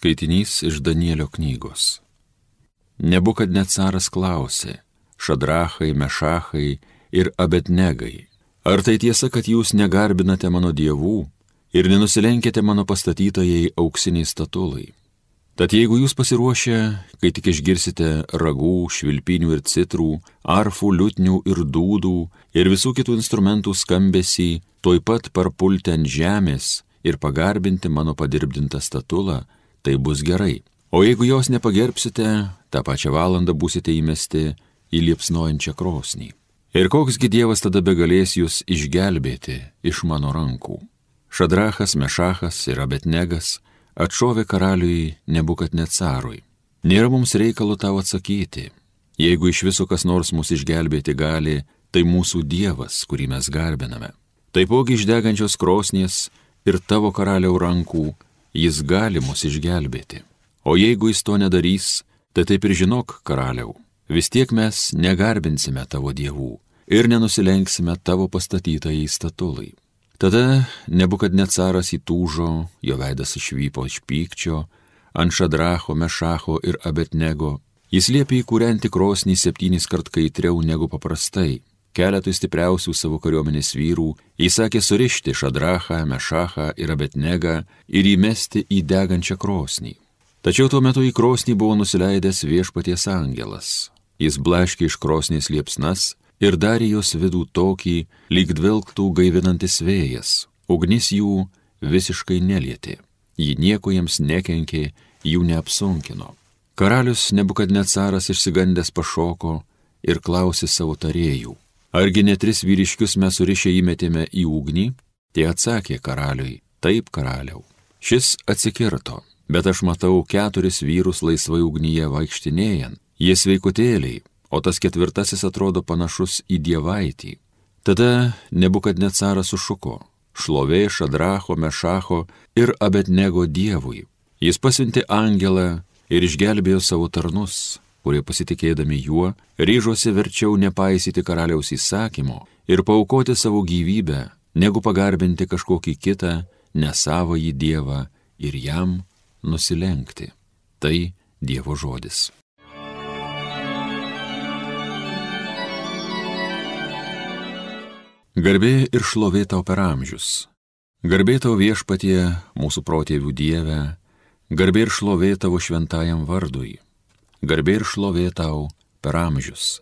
Skaitinys iš Danielio knygos. Nebukad net caras klausė, šadrachai, mešachai ir abetnegai, ar tai tiesa, kad jūs negarbinate mano dievų ir nenusilenkėte mano pastatytojai auksiniai statulai? Tad jeigu jūs pasiruošę, kai tik išgirsite ragų, švilpinių ir citrų, arfų, liutnių ir dūdų ir visų kitų instrumentų skambesį, toj pat parpulti ant žemės ir pagarbinti mano padirbdintą statulą, tai bus gerai. O jeigu jos nepagerbsite, tą pačią valandą būsite įmesti į liepsnojančią krosnį. Ir koksgi Dievas tada begalės jūs išgelbėti iš mano rankų? Šadrachas, Mešachas ir Abetnegas atšovė karaliui nebukat necarui. Nėra mums reikalo tau atsakyti. Jeigu iš viso kas nors mus išgelbėti gali, tai mūsų Dievas, kurį mes garbiname. Taipogi iš degančios krosnies ir tavo karaliau rankų jis gali mus išgelbėti. O jeigu jis to nedarys, tai taip ir žinok, karaliau, vis tiek mes negarbinsime tavo dievų ir nenusilenksime tavo pastatytai statulai. Tada nebukad net caras įtūžo, jo veidas išvypo iš pykčio, ant šadracho, mešacho ir abetnego, jis liepė įkūrenti krosnį septynis kart kaitriau negu paprastai keletui stipriausių savo kariuomenės vyrų, įsakė surišti Šadrachą, Mešachą ir Abetnegą ir įmesti į degančią krosnį. Tačiau tuo metu į krosnį buvo nusileidęs viešpaties angelas. Jis blaškė iš krosnės liepsnas ir darė jos vidų tokį, lyg dvilktų gaivinantis vėjas. Ugnis jų visiškai nelietė. Ji nieko jiems nekenkė, jų neapsunkino. Karalius nebukadnecaras išsigandęs pašoko ir klausė savo tarėjų Argi ne tris vyriškius mes surišę įmetėme į ugnį? Tie atsakė karaliui, taip karaliau. Šis atsikirto, bet aš matau keturis vyrus laisvai ugnyje vaikštinėjant. Jie sveikutėliai, o tas ketvirtasis atrodo panašus į dievaitį. Tada nebukad net caras sušuko, šlovė Šadracho, Mešacho ir Abetnego dievui. Jis pasiuntė angelą ir išgelbėjo savo tarnus, kurie pasitikėdami juo ryžosi verčiau nepaisyti karaliaus įsakymo ir paukoti savo gyvybę, negu pagarbinti kažkokį kitą, nesavąjį Dievą ir jam nusilenkti. Tai Dievo žodis. Garbė ir šlovė tau per amžius. Garbė tau viešpatie mūsų protėvių Dieve, garbė ir šlovė tavo šventajam vardui garbė ir šlovė tau per amžius.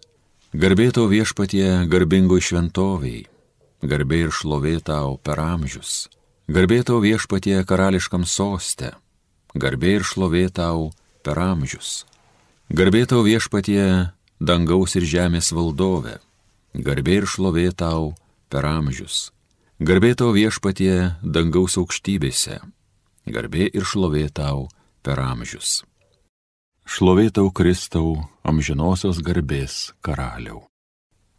Garbė tau viešpatie garbingoj šventoviai, garbė ir šlovė tau per amžius. Garbė tau viešpatie karališkam soste, garbė ir šlovė tau per amžius. Garbė tau viešpatie dangaus ir žemės valdove, garbė ir šlovė tau per amžius. Garbė tau viešpatie dangaus aukštybėse, garbė ir šlovė tau per amžius. Šlovėtau Kristau, amžinosios garbės karaliau.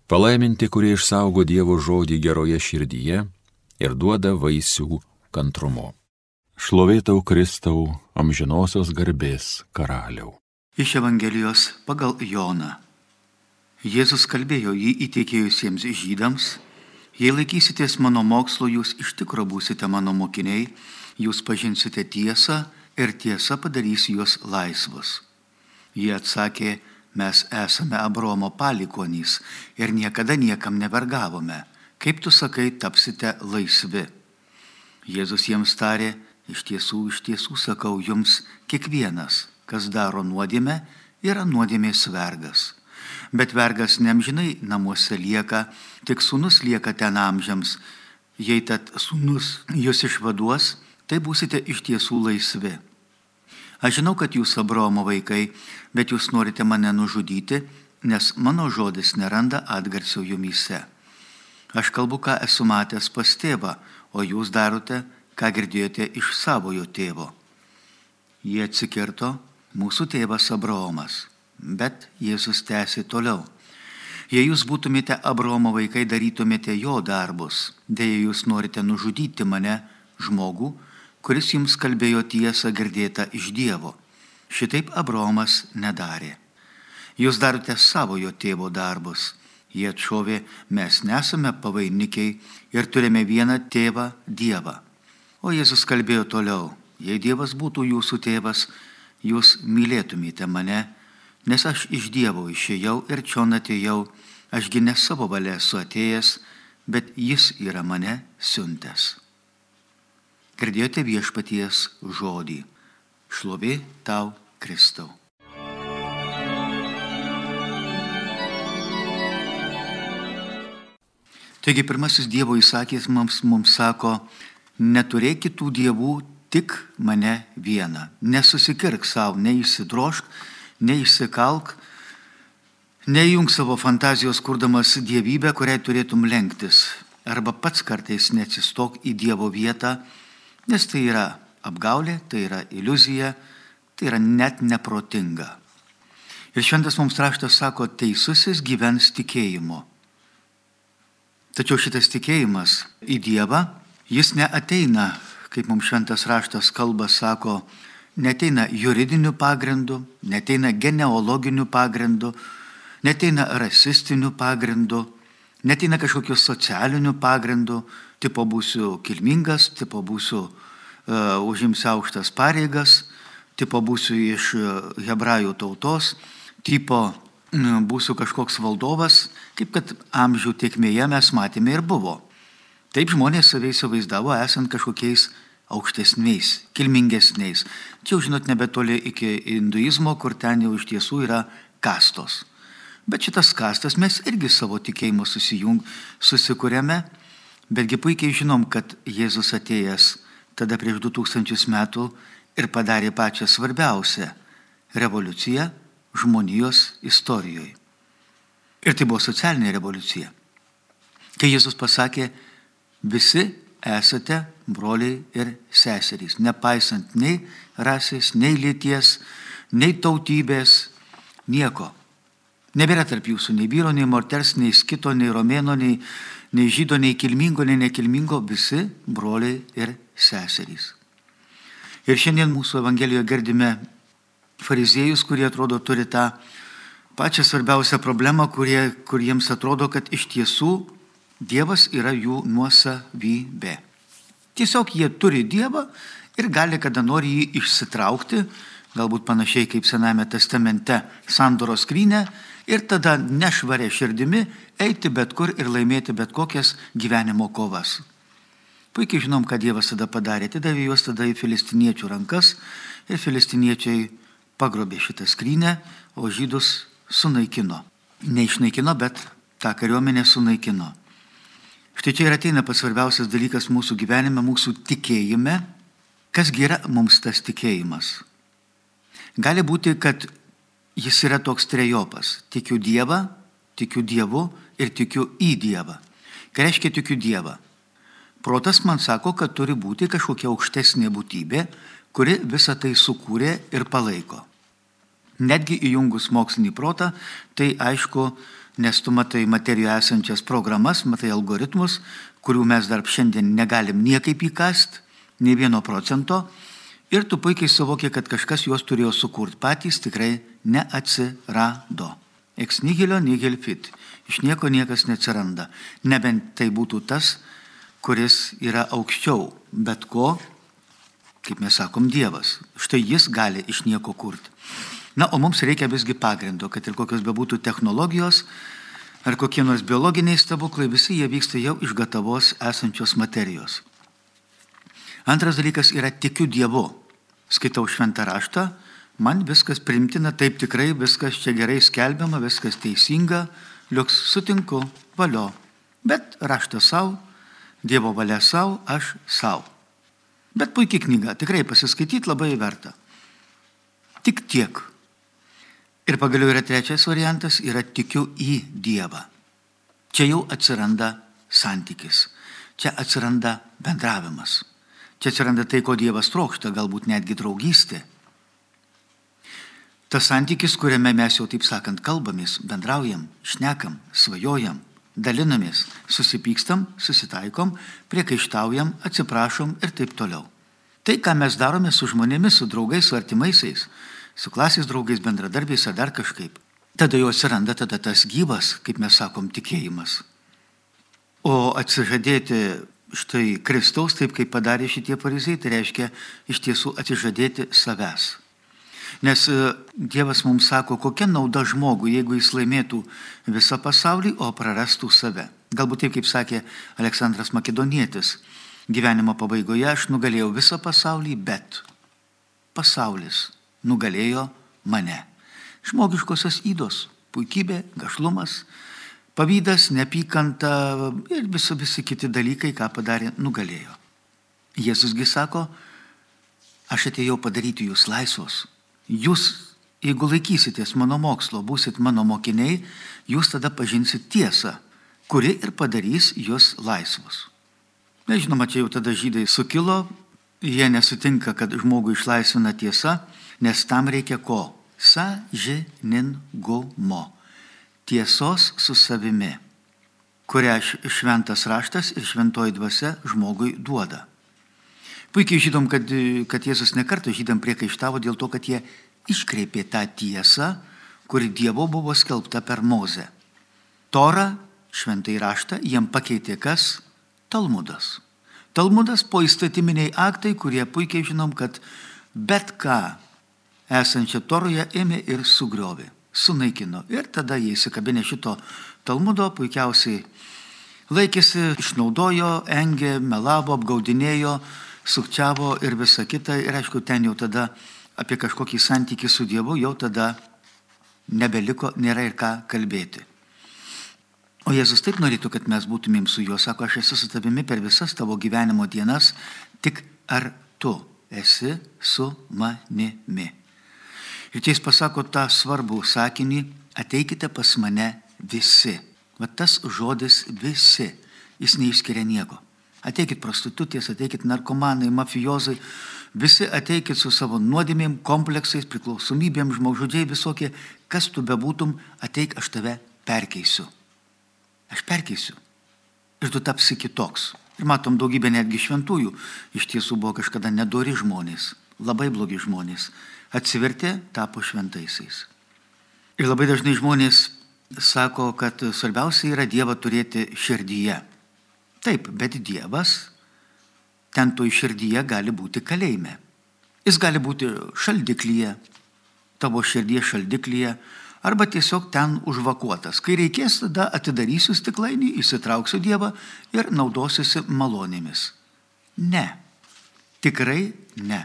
Palaiminti, kurie išsaugo Dievo žodį geroje širdyje ir duoda vaisių kantrumo. Šlovėtau Kristau, amžinosios garbės karaliau. Iš Evangelijos pagal Joną. Jėzus kalbėjo jį įteikėjusiems žydams, jei laikysitės mano mokslo, jūs iš tikro būsite mano mokiniai, jūs pažinsite tiesą ir tiesa padarys juos laisvus. Jie atsakė, mes esame Abromo palikonys ir niekada niekam nevergavome. Kaip tu sakai, tapsite laisvi. Jėzus jiems tarė, iš tiesų, iš tiesų sakau jums, kiekvienas, kas daro nuodėmę, yra nuodėmės vergas. Bet vergas nemžinai namuose lieka, tik sunus lieka ten amžiams. Jei tad sunus jūs išvaduos, tai būsite iš tiesų laisvi. Aš žinau, kad jūs Abraomo vaikai, bet jūs norite mane nužudyti, nes mano žodis neranda atgarsio jumyse. Aš kalbu, ką esu matęs pas tėvą, o jūs darote, ką girdėjote iš savojo tėvo. Jie atsikirto, mūsų tėvas Abraomas, bet Jėzus tęsė toliau. Jei jūs būtumėte Abraomo vaikai, darytumėte jo darbus, dėja jūs norite nužudyti mane, žmogų, kuris jums kalbėjo tiesą girdėtą iš Dievo. Šitaip Abraomas nedarė. Jūs darote savojo tėvo darbus. Jie atšovė, mes nesame pavainikiai ir turime vieną tėvą Dievą. O Jėzus kalbėjo toliau, jei Dievas būtų jūsų tėvas, jūs mylėtumėte mane, nes aš iš Dievo išėjau ir čia atėjau, ašgi ne savo valia esu atėjęs, bet jis yra mane siuntęs. Girdėjote viešpaties žodį. Šlovė tau, Kristau. Taigi pirmasis Dievo įsakys mums, mums sako, neturėk kitų dievų, tik mane vieną. Nesusikirk savo, neįsidrošk, neįsikalk, neįjung savo fantazijos kurdamas dievybę, kuriai turėtum lenktis. Arba pats kartais neatsistok į Dievo vietą, nes tai yra apgaulė, tai yra iliuzija, tai yra net neprotinga. Ir šiandien mums raštas sako, teisusis gyvens tikėjimu. Tačiau šitas tikėjimas į Dievą, jis neateina, kaip mums šventas raštas kalba sako, neteina juridiniu pagrindu, neteina genealoginiu pagrindu, neteina rasistiniu pagrindu, neteina kažkokiu socialiniu pagrindu, tipo būsiu kilmingas, tipo būsiu uh, užimsiu aukštas pareigas, tipo būsiu iš uh, hebrajų tautos, tipo būsiu kažkoks valdovas, kaip kad amžių tiekmėje mes matėme ir buvo. Taip žmonės save įsivaizdavo esant kažkokiais aukštesniais, kilmingesniais. Čia jau žinot nebetoli iki hinduizmo, kur ten jau iš tiesų yra kastos. Bet šitas kastas mes irgi savo tikėjimu susijung, susikūrėme, betgi puikiai žinom, kad Jėzus atėjęs tada prieš 2000 metų ir padarė pačią svarbiausią revoliuciją žmonijos istorijoje. Ir tai buvo socialinė revoliucija. Kai Jėzus pasakė, visi esate broliai ir seserys, nepaisant nei rasės, nei lyties, nei tautybės, nieko. Nebėra tarp jūsų nei vyro, nei moters, nei skito, nei romėno, nei, nei žydo, nei kilmingo, nei nekilmingo, visi broliai ir seserys. Ir šiandien mūsų Evangelijoje girdime fariziejus, kurie atrodo turi tą pačią svarbiausią problemą, kurie, kuriems atrodo, kad iš tiesų Dievas yra jų nuosavybė. Tiesiog jie turi Dievą ir gali kada nori jį išsitraukti, galbūt panašiai kaip Sename testamente sandoros skrynę, ir tada nešvarė širdimi eiti bet kur ir laimėti bet kokias gyvenimo kovas. Puikiai žinom, ką Dievas tada padarė. Atidavė juos tada į filistiniečių rankas ir filistiniečiai pagrobė šitą skrynę, o žydus sunaikino. Neišnaikino, bet tą kariuomenę sunaikino. Štai čia ir ateina pats svarbiausias dalykas mūsų gyvenime, mūsų tikėjime. Kasgi yra mums tas tikėjimas? Gali būti, kad jis yra toks trejopas. Tikiu Dievą, tikiu Dievu ir tikiu į Dievą. Ką reiškia tikiu Dievą? Protas man sako, kad turi būti kažkokia aukštesnė būtybė, kuri visą tai sukūrė ir palaiko. Netgi įjungus mokslinį protą, tai aišku, nes tu matai materijoje esančias programas, matai algoritmus, kurių mes dar šiandien negalim niekaip įkast, nei vieno procento, ir tu puikiai suvoki, kad kažkas juos turėjo sukurti patys, tikrai neatsirado. Ex nihilio nihil fit. Iš nieko niekas neatsiranda. Nebent tai būtų tas, kuris yra aukščiau bet ko, kaip mes sakom, Dievas. Štai jis gali iš nieko kurti. Na, o mums reikia visgi pagrindo, kad ir kokios bebūtų technologijos ar kokie nors biologiniai stebuklai, visi jie vyksta jau iš gatavos esančios materijos. Antras dalykas yra tikiu Dievu. Skaitau šventą raštą, man viskas primtina, taip tikrai viskas čia gerai skelbiama, viskas teisinga, liuks sutinku, valio. Bet raštas savo, Dievo valia savo, aš savo. Bet puikiai knyga, tikrai pasiskaityti labai verta. Tik tiek. Ir pagaliau yra trečias variantas, yra tikiu į Dievą. Čia jau atsiranda santykis, čia atsiranda bendravimas, čia atsiranda tai, ko Dievas trokšta, galbūt netgi draugystė. Tas santykis, kuriame mes jau taip sakant kalbamės, bendraujam, šnekam, svajojam, dalinamės, susipykstam, susitaikom, priekaištaujam, atsiprašom ir taip toliau. Tai, ką mes darome su žmonėmis, su draugais, su artimaisiais, su klasės draugais, bendradarbiais ar dar kažkaip. Tada jau atsiranda tada tas gyvas, kaip mes sakom, tikėjimas. O atsižadėti štai Kristaus, taip kaip padarė šitie parizai, tai reiškia iš tiesų atsižadėti savęs. Nes e, Dievas mums sako, kokia nauda žmogui, jeigu jis laimėtų visą pasaulį, o prarastų save. Galbūt taip, kaip sakė Aleksandras Makedonietis, gyvenimo pabaigoje aš nugalėjau visą pasaulį, bet pasaulis nugalėjo mane. Žmogiškosios įdos, puikybė, gašlumas, Pavydas, neapykanta ir visi, visi kiti dalykai, ką padarė, nugalėjo. Jėzusgi sako, aš atėjau padaryti jūs laisvos. Jūs, jeigu laikysitės mano mokslo, būsit mano mokiniai, jūs tada pažinsit tiesą, kuri ir padarys jūs laisvus. Nežinoma, čia jau tada žydai sukilo, jie nesutinka, kad žmogų išlaisvina tiesa, nes tam reikia ko? Sažiningumo tiesos su savimi, kurią šventas raštas ir šventoji dvasia žmogui duoda. Puikiai žydom, kad, kad Jėzus nekartą žydam priekaištavo dėl to, kad jie iškreipė tą tiesą, kuri Dievo buvo skelbta per Mozę. Tora, šventai raštą, jiem pakeitė kas? Talmudas. Talmudas po įstatyminiai aktai, kurie puikiai žinom, kad bet ką esančią Toroje ėmė ir sugriovė sunaikino. Ir tada jie įsikabinė šito Talmudo puikiausiai laikėsi, išnaudojo, engė, melavo, apgaudinėjo, sukčiavo ir visa kita. Ir aišku, ten jau tada apie kažkokį santykį su Dievu jau tada nebeliko, nėra ir ką kalbėti. O Jėzus taip norėtų, kad mes būtumėm su juo, sako, aš esu su tavimi per visas tavo gyvenimo dienas, tik ar tu esi su manimi. Ir čia jis pasako tą svarbų sakinį, ateikite pas mane visi. Va tas žodis visi, jis neišskiria nieko. Ateikit prostitutės, ateikit narkomanai, mafijozai, visi ateikit su savo nuodėmėm, kompleksais, priklausomybėm, žmogžudžiai visokie, kas tu bebūtum, ateik, aš tave perkeisiu. Aš perkeisiu. Ir tu tapsi kitoks. Ir matom daugybę netgi šventųjų. Iš tiesų buvo kažkada nedori žmonės, labai blogi žmonės atsivertė, tapo šventaisiais. Ir labai dažnai žmonės sako, kad svarbiausia yra Dievą turėti širdyje. Taip, bet Dievas ten toj širdyje gali būti kalėjime. Jis gali būti šaldiklyje, tavo širdies šaldiklyje, arba tiesiog ten užvakuotas. Kai reikės, tada atidarysiu stiklainį, įsitrauksiu Dievą ir naudosiuosi malonėmis. Ne. Tikrai ne.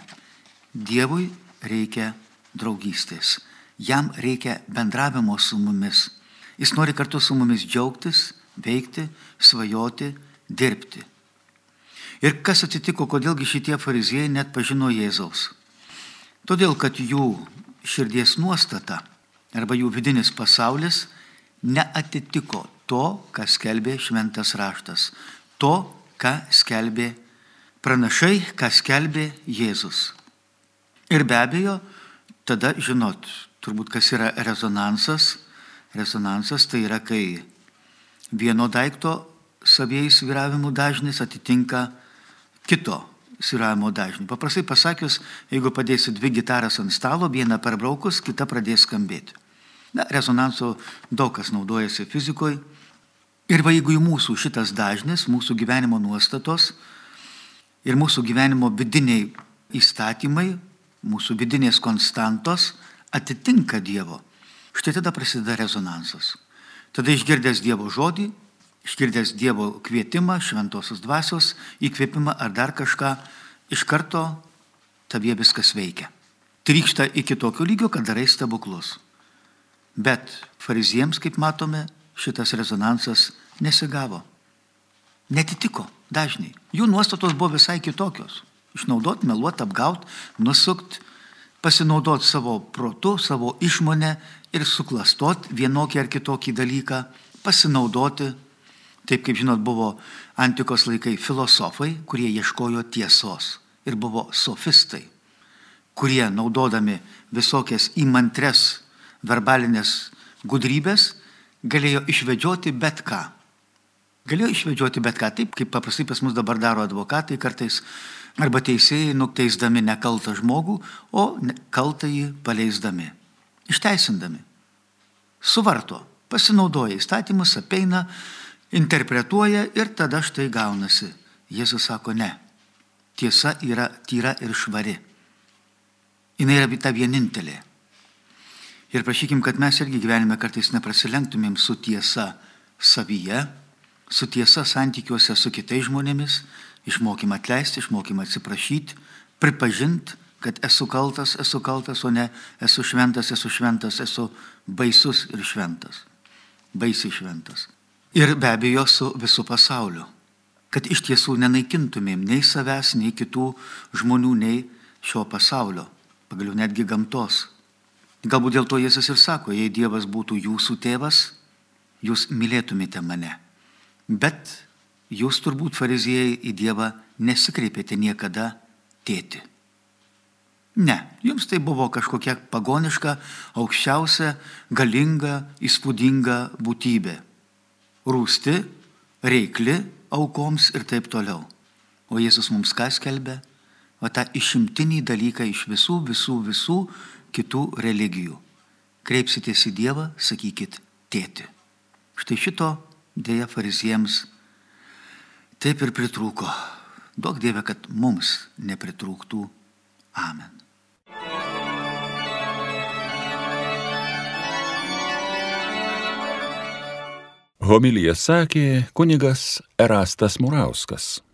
Dievui reikia draugystės. Jam reikia bendravimo su mumis. Jis nori kartu su mumis džiaugtis, veikti, svajoti, dirbti. Ir kas atsitiko, kodėlgi šitie fariziejai net pažino Jėzaus? Todėl, kad jų širdies nuostata arba jų vidinis pasaulis neatitiko to, ką skelbė šventas raštas, to, ką skelbė pranašai, ką skelbė Jėzus. Ir be abejo, tada žinot, turbūt kas yra rezonansas. Rezonansas tai yra, kai vieno daikto savėjai sviravimų dažnis atitinka kito sviravimo dažnį. Paprastai pasakius, jeigu padėsi dvi gitaras ant stalo, vieną perbraukus, kita pradės skambėti. Na, rezonanso daug kas naudojasi fizikoje. Ir va, jeigu į mūsų šitas dažnis, mūsų gyvenimo nuostatos ir mūsų gyvenimo vidiniai įstatymai mūsų vidinės konstantos atitinka Dievo. Štai tada prasideda rezonansas. Tada išgirdęs Dievo žodį, išgirdęs Dievo kvietimą, šventosios dvasios įkvėpimą ar dar kažką, iš karto tavie viskas veikia. Trykšta iki tokio lygio, kad darai stebuklus. Bet fariziems, kaip matome, šitas rezonansas nesigavo. Netitiko dažnai. Jų nuostatos buvo visai kitokios išnaudot, meluot, apgaut, nusukt, pasinaudot savo protu, savo išmonę ir suklastot vienokį ar kitokį dalyką, pasinaudoti. Taip kaip žinot, buvo antikos laikai filosofai, kurie ieškojo tiesos ir buvo sofistai, kurie naudodami visokias įmantres verbalinės gudrybės galėjo išvedžioti bet ką. Galėjo išvedžioti bet ką, taip kaip paprastai pas mus dabar daro advokatai kartais arba teisėjai nuteisdami nekaltą žmogų, o kaltąjį paleisdami, išteisindami. Suvarto, pasinaudoja įstatymus, apeina, interpretuoja ir tada štai gaunasi. Jėzus sako ne. Tiesa yra tyra ir švari. Jis yra ta vienintelė. Ir prašykim, kad mes irgi gyvenime kartais neprasilenktumėm su tiesa savyje, su tiesa santykiuose su kitais žmonėmis, išmokim atleisti, išmokim atsiprašyti, pripažinti, kad esu kaltas, esu kaltas, o ne esu šventas, esu šventas, esu baisus ir šventas. Baisiai šventas. Ir be abejo su visu pasauliu. Kad iš tiesų nenaikintumėm nei savęs, nei kitų žmonių, nei šio pasaulio, pagaliau netgi gamtos. Galbūt dėl to Jėzus ir sako, jei Dievas būtų jūsų tėvas, jūs mylėtumėte mane. Bet jūs turbūt fariziejai į Dievą nesikreipėte niekada tėti. Ne, jums tai buvo kažkokia pagoniška, aukščiausia, galinga, įspūdinga būtybė. Rūsti, reikli aukoms ir taip toliau. O Jėzus mums ką skelbė? O tą išimtinį dalyką iš visų, visų, visų kitų religijų. Kreipsitės į Dievą, sakykit tėti. Štai šito dėja fariziems taip ir pritrūko. Daug Dieve, kad mums nepritrūktų. Amen. Homilija sakė kunigas Erastas Murauskas.